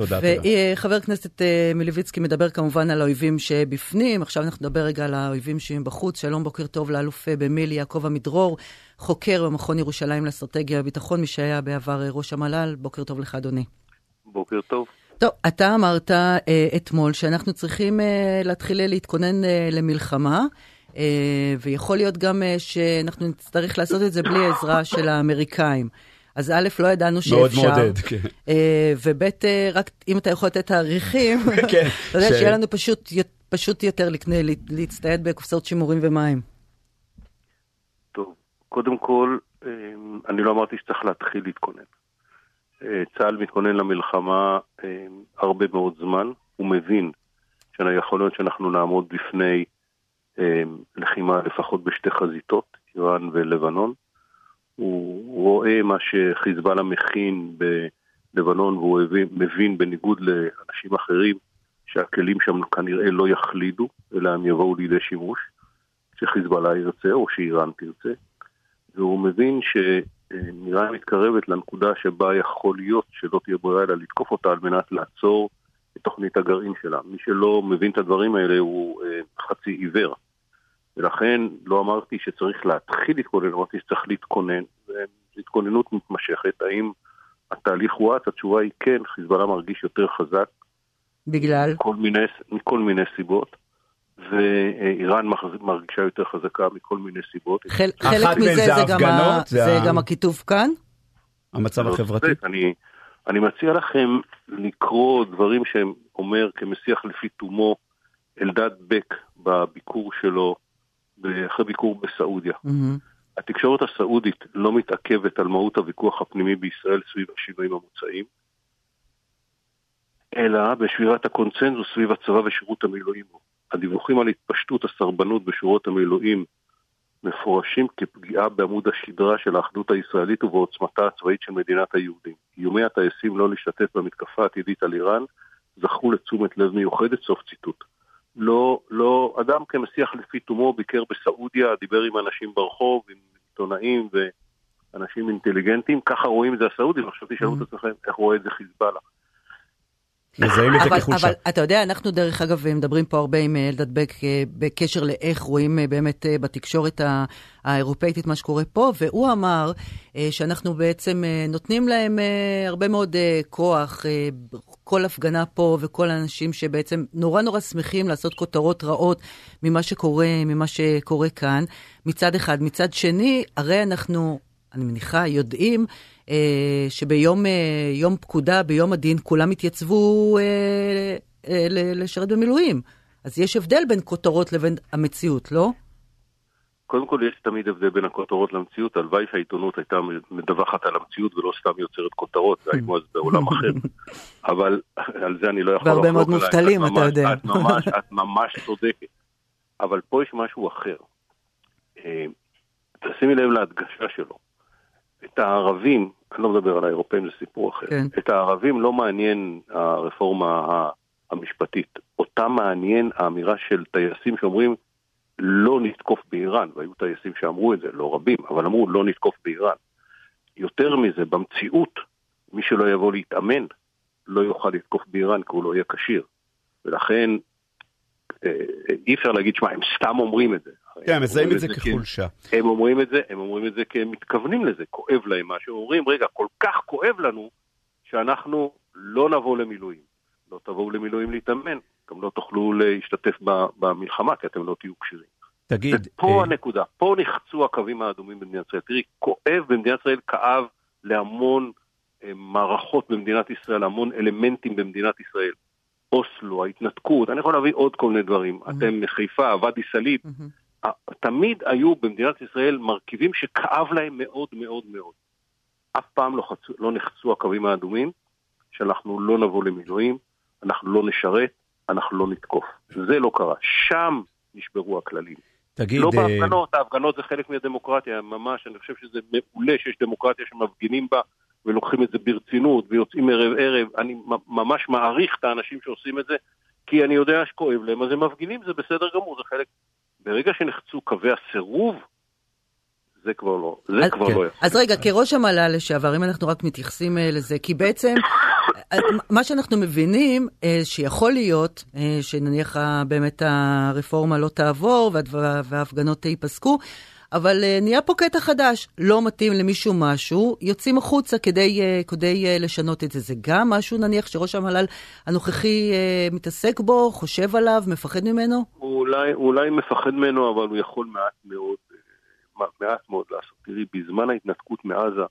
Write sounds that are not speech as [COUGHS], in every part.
תודה, תודה. וחבר הכנסת מלביצקי מדבר כמובן על האויבים שבפנים, עכשיו אנחנו נדבר רגע על האויבים בחוץ. שלום, בוקר טוב לאלוף במיל' יעקב עמידרור, חוקר במכון ירושלים לאסטרטגיה וביטחון, מי שהיה בעבר ראש המל"ל. בוקר טוב לך, אדוני. בוקר טוב. טוב, אתה אמרת אה, אתמול שאנחנו צריכים אה, להתחיל להתכונן אה, למלחמה, אה, ויכול להיות גם אה, שאנחנו נצטרך לעשות את זה בלי עזרה של האמריקאים. אז א', לא ידענו שאפשר. מאוד מעודד, כן. אה, וב', אה, רק אם אתה יכול לתת תאריכים, [LAUGHS] כן, אתה יודע ש- שיהיה לנו פשוט, פשוט יותר לקנה, להצטייד בקופסאות שימורים ומים. טוב, קודם כל, אה, אני לא אמרתי שצריך להתחיל להתכונן. אה, צה"ל מתכונן למלחמה אה, הרבה מאוד זמן, הוא מבין שיכול להיות שאנחנו נעמוד בפני אה, לחימה לפחות בשתי חזיתות, איראן ולבנון. הוא רואה מה שחיזבאללה מכין בלבנון והוא מבין בניגוד לאנשים אחרים שהכלים שם כנראה לא יחלידו, אלא הם יבואו לידי שימוש, שחיזבאללה ירצה או שאיראן תרצה. והוא מבין שאיראן מתקרבת לנקודה שבה יכול להיות שלא תהיה ברירה אלא לתקוף אותה על מנת לעצור את תוכנית הגרעין שלה. מי שלא מבין את הדברים האלה הוא אה, חצי עיוור. ולכן לא אמרתי שצריך להתחיל להתכונן, אמרתי שצריך להתכונן. זו התכוננות מתמשכת. האם התהליך הואץ? התשובה היא כן, חיזבאללה מרגיש יותר חזק. בגלל? מכל מיני, מכל מיני סיבות. ואיראן מרגישה יותר חזקה מכל מיני סיבות. חל, חלק מזה זה זה, גם, ה... זה זה ה- גם הכיתוב כאן? המצב לא החברתי. אני, אני מציע לכם לקרוא דברים שאומר כמסיח לפי תומו אלדד בק בביקור שלו, אחרי ביקור בסעודיה. מהמם. התקשורת הסעודית לא מתעכבת על מהות הוויכוח הפנימי בישראל סביב השינויים המוצעים, אלא בשבירת הקונצנזוס סביב הצבא ושירות המילואים. הדיווחים על התפשטות הסרבנות בשורות המילואים מפורשים כפגיעה בעמוד השדרה של האחדות הישראלית ובעוצמתה הצבאית של מדינת היהודים. איומי הטייסים לא להשתתף במתקפה העתידית על איראן זכו לתשומת לב מיוחדת, סוף ציטוט. לא, לא, אדם כמסיח לפי תומו ביקר בסעודיה, דיבר עם אנשים ברחוב, עם עיתונאים ואנשים אינטליגנטים, ככה רואים את זה הסעודים, עכשיו תשאלו את עצמכם איך רואה את זה חיזבאללה. מזהים את זה כחולשה. אבל אתה יודע, אנחנו דרך אגב מדברים פה הרבה עם אה, אלדד בק אה, בקשר לאיך רואים אה, באמת בתקשורת האירופאית את מה שקורה פה, והוא אמר שאנחנו בעצם נותנים להם הרבה מאוד כוח, כל הפגנה פה וכל האנשים שבעצם נורא נורא שמחים לעשות כותרות רעות ממה שקורה, ממה שקורה כאן, מצד אחד. מצד שני, הרי אנחנו... אני מניחה, יודעים אה, שביום אה, יום פקודה, ביום הדין, כולם התייצבו אה, אה, ל- לשרת במילואים. אז יש הבדל בין כותרות לבין המציאות, לא? קודם כל יש תמיד הבדל בין הכותרות למציאות, הלוואי שהעיתונות הייתה מדווחת על המציאות ולא סתם יוצרת כותרות, והיינו אז בעולם אחר. [LAUGHS] אבל על זה אני לא יכול והרבה מאוד עלייך, מובטלים, את אתה יודע. את ממש, [LAUGHS] את ממש צודקת. אבל פה יש משהו אחר. אה, תשימי לב להדגשה שלו. את הערבים, אני לא מדבר על האירופאים, זה סיפור אחר. כן. את הערבים לא מעניין הרפורמה המשפטית. אותם מעניין האמירה של טייסים שאומרים לא נתקוף באיראן, והיו טייסים שאמרו את זה, לא רבים, אבל אמרו לא נתקוף באיראן. יותר מזה, במציאות, מי שלא יבוא להתאמן לא יוכל לתקוף באיראן כי הוא לא יהיה כשיר. ולכן אה, אי אפשר להגיד, שמע, הם סתם אומרים את זה. כן, מזהים את זה כחולשה. הם אומרים את זה, הם אומרים את זה כי הם מתכוונים לזה, כואב להם משהו, אומרים, רגע, כל כך כואב לנו, שאנחנו לא נבוא למילואים. לא תבואו למילואים להתאמן, גם לא תוכלו להשתתף במלחמה, כי אתם לא תהיו כשירים. תגיד, ופה אה, הנקודה, פה נחצו הקווים האדומים במדינת ישראל. תראי, כואב במדינת ישראל, כאב להמון אה, מערכות במדינת ישראל, המון אלמנטים במדינת ישראל. אוסלו, ההתנתקות, אני יכול להביא עוד כל מיני דברים. אתם מחיפה, ואדי סאליב, מהמם. תמיד היו במדינת ישראל מרכיבים שכאב להם מאוד מאוד מאוד. אף פעם לא, חצו, לא נחצו הקווים האדומים, שאנחנו לא נבוא למילואים, אנחנו לא נשרת, אנחנו לא נתקוף. זה לא קרה. שם נשברו הכללים. תגיד, לא אה, בהפגנות, ההפגנות זה חלק מהדמוקרטיה, ממש, אני חושב שזה מעולה שיש דמוקרטיה שמפגינים בה ולוקחים את זה ברצינות ויוצאים ערב ערב. אני ממש מעריך את האנשים שעושים את זה, כי אני יודע שכואב להם, אז הם מפגינים, זה בסדר גמור, זה חלק... ברגע שנחצו קווי הסירוב, זה כבר לא, זה אז, כבר כן. לא יפה. אז רגע, כראש המל"ל לשעבר, אם אנחנו רק מתייחסים אה, לזה, כי בעצם מה שאנחנו מבינים, אה, שיכול להיות, אה, שנניח באמת הרפורמה לא תעבור וההפגנות ייפסקו, אבל נהיה פה קטע חדש, לא מתאים למישהו משהו, יוצאים החוצה כדי, כדי לשנות את זה. זה גם משהו, נניח, שראש המל"ל הנוכחי מתעסק בו, חושב עליו, מפחד ממנו? הוא אולי, אולי מפחד ממנו, אבל הוא יכול מעט מאוד, מעט מאוד לעשות. תראי, בזמן ההתנתקות מעזה,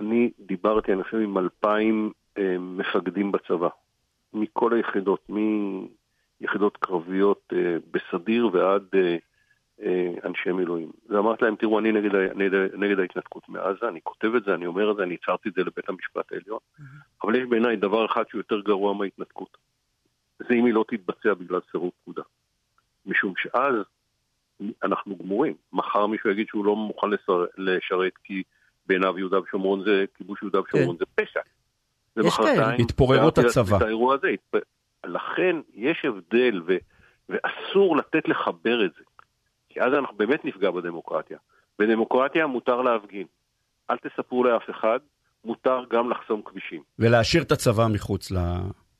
אני דיברתי, אני חושב, עם אלפיים אה, מפקדים בצבא, מכל היחידות, מיחידות קרביות אה, בסדיר ועד אה, אנשי מילואים. ואמרתי להם, תראו, אני נגד, נגד, נגד ההתנתקות מעזה, אני כותב את זה, אני אומר את זה, אני הצהרתי את זה לבית המשפט העליון, mm-hmm. אבל יש בעיניי דבר אחד שהוא יותר גרוע מההתנתקות. זה אם היא לא תתבצע בגלל סירוב פקודה. משום שאז אנחנו גמורים. מחר מישהו יגיד שהוא לא מוכן לשרת כי בעיניו יהודה ושומרון זה, כיבוש יהודה ושומרון כן. זה פשע. ומחרתיים... התפוררות הצבא. את האירוע הזה. לכן יש הבדל, ו... ואסור לתת לחבר את זה. כי אז אנחנו באמת נפגע בדמוקרטיה. בדמוקרטיה מותר להפגין. אל תספרו לאף אחד, מותר גם לחסום כבישים. ולהשאיר את הצבא מחוץ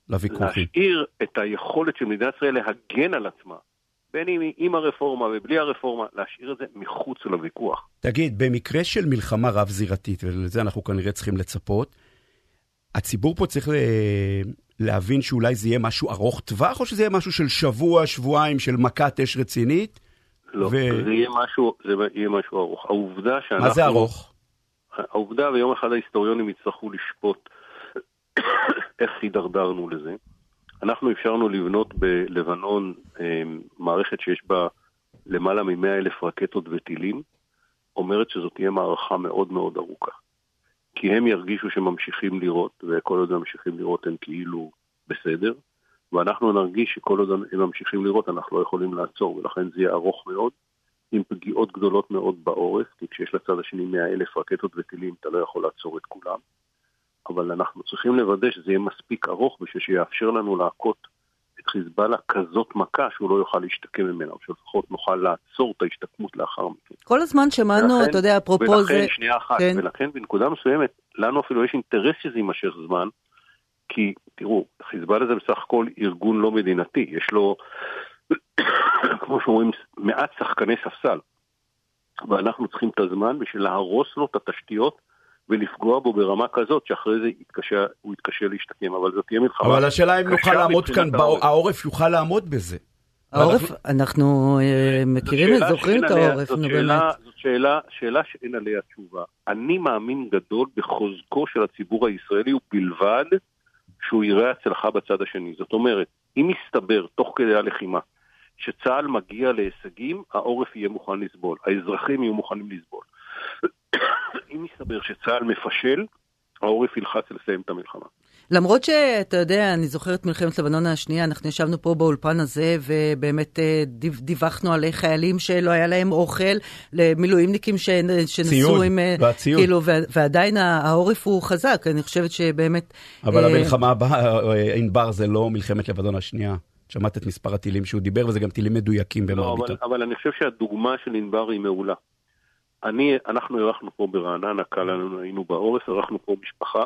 לוויכוחים. להשאיר את היכולת של מדינת ישראל להגן על עצמה בין אם עם הרפורמה ובלי הרפורמה, להשאיר את זה מחוץ לוויכוח. תגיד, במקרה של מלחמה רב-זירתית, ולזה אנחנו כנראה צריכים לצפות, הציבור פה צריך להבין שאולי זה יהיה משהו ארוך טווח, או שזה יהיה משהו של שבוע, שבועיים של מכת אש רצינית? לא, ו... זה, יהיה משהו, זה יהיה משהו ארוך. העובדה שאנחנו... מה זה ארוך? העובדה, ויום אחד ההיסטוריונים יצטרכו לשפוט [COUGHS] איך הידרדרנו לזה. אנחנו אפשרנו לבנות בלבנון אה, מערכת שיש בה למעלה מ-100 אלף רקטות וטילים, אומרת שזאת תהיה מערכה מאוד מאוד ארוכה. כי הם ירגישו שממשיכים לירות, וכל עוד ממשיכים לירות הם כאילו בסדר, ואנחנו נרגיש שכל עוד הם ממשיכים לירות אנחנו לא יכולים לעצור, ולכן זה יהיה ארוך מאוד, עם פגיעות גדולות מאוד בעורף, כי כשיש לצד השני 100 אלף רקטות וטילים אתה לא יכול לעצור את כולם. אבל אנחנו צריכים לוודא שזה יהיה מספיק ארוך בשביל שיאפשר לנו להכות את חיזבאללה כזאת מכה שהוא לא יוכל להשתקם ממנה, או שלפחות נוכל לעצור את ההשתקמות לאחר מכן. כל הזמן שמענו, ולכן, אתה יודע, אפרופו ולכן, זה... ולכן, שנייה אחת, כן. ולכן בנקודה מסוימת, לנו אפילו יש אינטרס שזה יימשך זמן, כי תראו, חיזבאללה זה בסך הכל ארגון לא מדינתי, יש לו, [COUGHS] כמו שאומרים, מעט שחקני ספסל. ואנחנו צריכים את הזמן בשביל להרוס לו את התשתיות ולפגוע בו ברמה כזאת שאחרי זה יתקשה, הוא יתקשה להשתקם, אבל זאת תהיה מלחמה. אבל השאלה אם נוכל לעמוד כאן, העורף יוכל לעמוד בזה. העורף, אנחנו אה, מכירים את, זוכרים את העורף, נו באמת. זאת שאלה, שאלה שאין עליה תשובה. אני מאמין גדול בחוזקו של הציבור הישראלי, ובלבד שהוא יראה הצלחה בצד השני. זאת אומרת, אם יסתבר תוך כדי הלחימה שצה"ל מגיע להישגים, העורף יהיה מוכן לסבול, האזרחים יהיו מוכנים לסבול. [COUGHS] אם יסתבר שצה"ל מפשל, העורף ילחץ לסיים את המלחמה. למרות שאתה יודע, אני זוכרת מלחמת לבנון השנייה, אנחנו ישבנו פה באולפן הזה ובאמת אה, דיווחנו על חיילים שלא היה להם אוכל, למילואימניקים שנסעו עם... אה, והציוד. כאילו, ועדיין העורף הוא חזק, אני חושבת שבאמת... אבל אה... המלחמה הבאה, אה, ענבר, זה לא מלחמת לבנון השנייה. שמעת את מספר הטילים שהוא דיבר, וזה גם טילים מדויקים במרביתם. לא, אבל, אבל אני חושב שהדוגמה של ענבר היא מעולה. אני, אנחנו אירחנו פה ברעננה, קל לנו, היינו בעורף, אירחנו פה משפחה,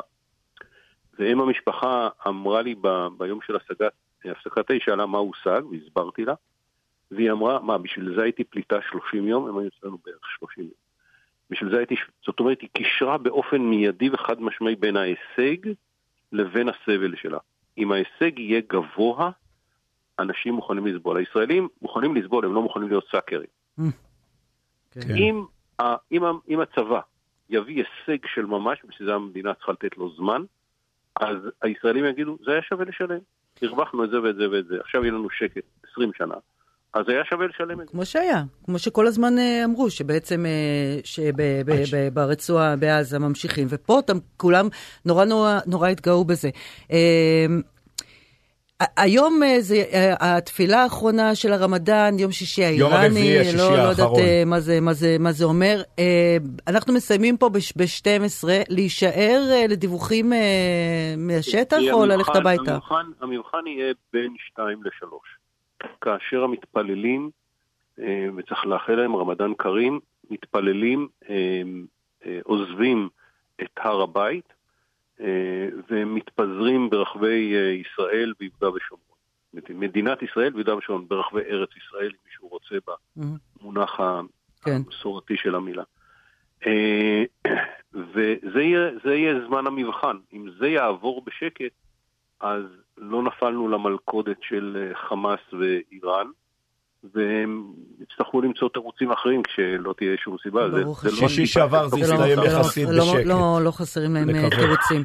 ואם המשפחה אמרה לי ב, ביום של השגת, הפסקת האש, שאלה מה הושג, והסברתי לה, והיא אמרה, מה, בשביל זה הייתי פליטה 30 יום? הם היו אצלנו בערך 30 יום. בשביל זה הייתי, זאת אומרת, היא קישרה באופן מיידי וחד משמעי בין ההישג לבין הסבל שלה. אם ההישג יהיה גבוה, אנשים מוכנים לסבול. הישראלים מוכנים לסבול, הם לא מוכנים להיות סאקרים. Mm. כן. אם אם, אם הצבא יביא הישג של ממש, בשביל זה המדינה צריכה לתת לו זמן, אז הישראלים יגידו, זה היה שווה לשלם. הרווחנו את זה ואת זה ואת זה, עכשיו יהיה לנו שקט 20 שנה. אז היה שווה לשלם את זה. כמו שהיה, כמו שכל הזמן אה, אמרו, שבעצם אה, שברצועה בעזה ממשיכים, ופה כולם נורא נורא, נורא התגאו בזה. היום אה, זה אה, התפילה האחרונה של הרמדאן, יום שישי האיראני. יום הרביעי, השישי לא, האחרון. לא יודעת מה זה, מה, זה, מה זה אומר. אנחנו מסיימים פה ב-12, להישאר לדיווחים מהשטח או ללכת הביתה? המבחן, המבחן יהיה בין 2 ל-3. כאשר המתפללים, וצריך לאחל להם רמדאן כרים, מתפללים, עוזבים את הר הבית, מתפזרים ברחבי ישראל ביהודה ושומרון. מדינת ישראל ויהודה ושומרון ברחבי ארץ ישראל, אם מישהו רוצה במונח כן. המסורתי של המילה. [CLEARS THROAT] וזה יהיה, יהיה זמן המבחן. אם זה יעבור בשקט, אז לא נפלנו למלכודת של חמאס ואיראן, והם יצטרכו למצוא תירוצים אחרים כשלא תהיה שום סיבה. ברוך השם. שישי לא שעבר זה הסתיים יחסית בשקט. לא חסרים להם אה, תירוצים.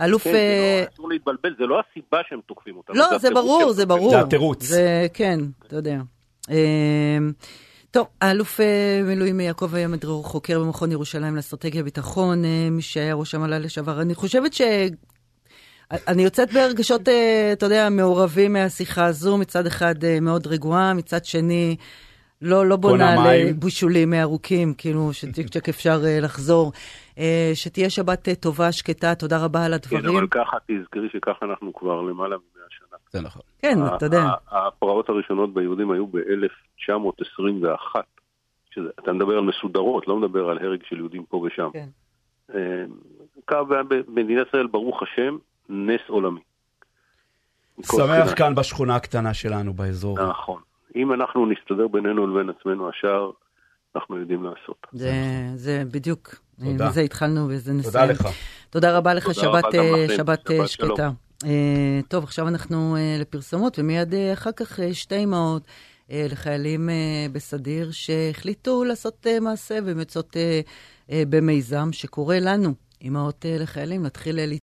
אלוף... כן, אה, לא, אסור להתבלבל, זה לא הסיבה שהם תוקפים אותם. לא, זה ברור, זה ברור. זה התירוץ. כן, אתה יודע. אה, טוב, האלוף מילואים יעקב מדרור, חוקר במכון ירושלים לאסטרטגיה וביטחון, מי שהיה ראש המל"ל לשעבר. אני חושבת ש... אני יוצאת ברגשות, אה, אתה יודע, מעורבים מהשיחה הזו, מצד אחד אה, מאוד רגועה, מצד שני, לא, לא בונה לבושולים ארוכים, כאילו שצ'יק צ'ק אפשר אה, לחזור. שתהיה שבת טובה, שקטה, תודה רבה על הדברים. כן, אבל ככה, תזכרי שככה אנחנו כבר למעלה מ-100 שנה. זה נכון. כן, אתה יודע. הפרעות הראשונות ביהודים היו ב-1921. אתה מדבר על מסודרות, לא מדבר על הרג של יהודים פה ושם. כן. במדינת ישראל, ברוך השם, נס עולמי. שמח כאן בשכונה הקטנה שלנו באזור. נכון. אם אנחנו נסתדר בינינו לבין עצמנו, השאר אנחנו יודעים לעשות. זה, זה בדיוק. תודה. מזה התחלנו וזה נסיים. תודה לך. תודה רבה לך, תודה שבת, רבה אה, שבת, שבת אה, שקטה. Uh, טוב, עכשיו אנחנו uh, לפרסומות, ומיד uh, אחר כך uh, שתי אמהות uh, לחיילים uh, בסדיר שהחליטו לעשות uh, מעשה יוצאות uh, uh, במיזם שקורא לנו, אמהות uh, לחיילים, להתחיל uh,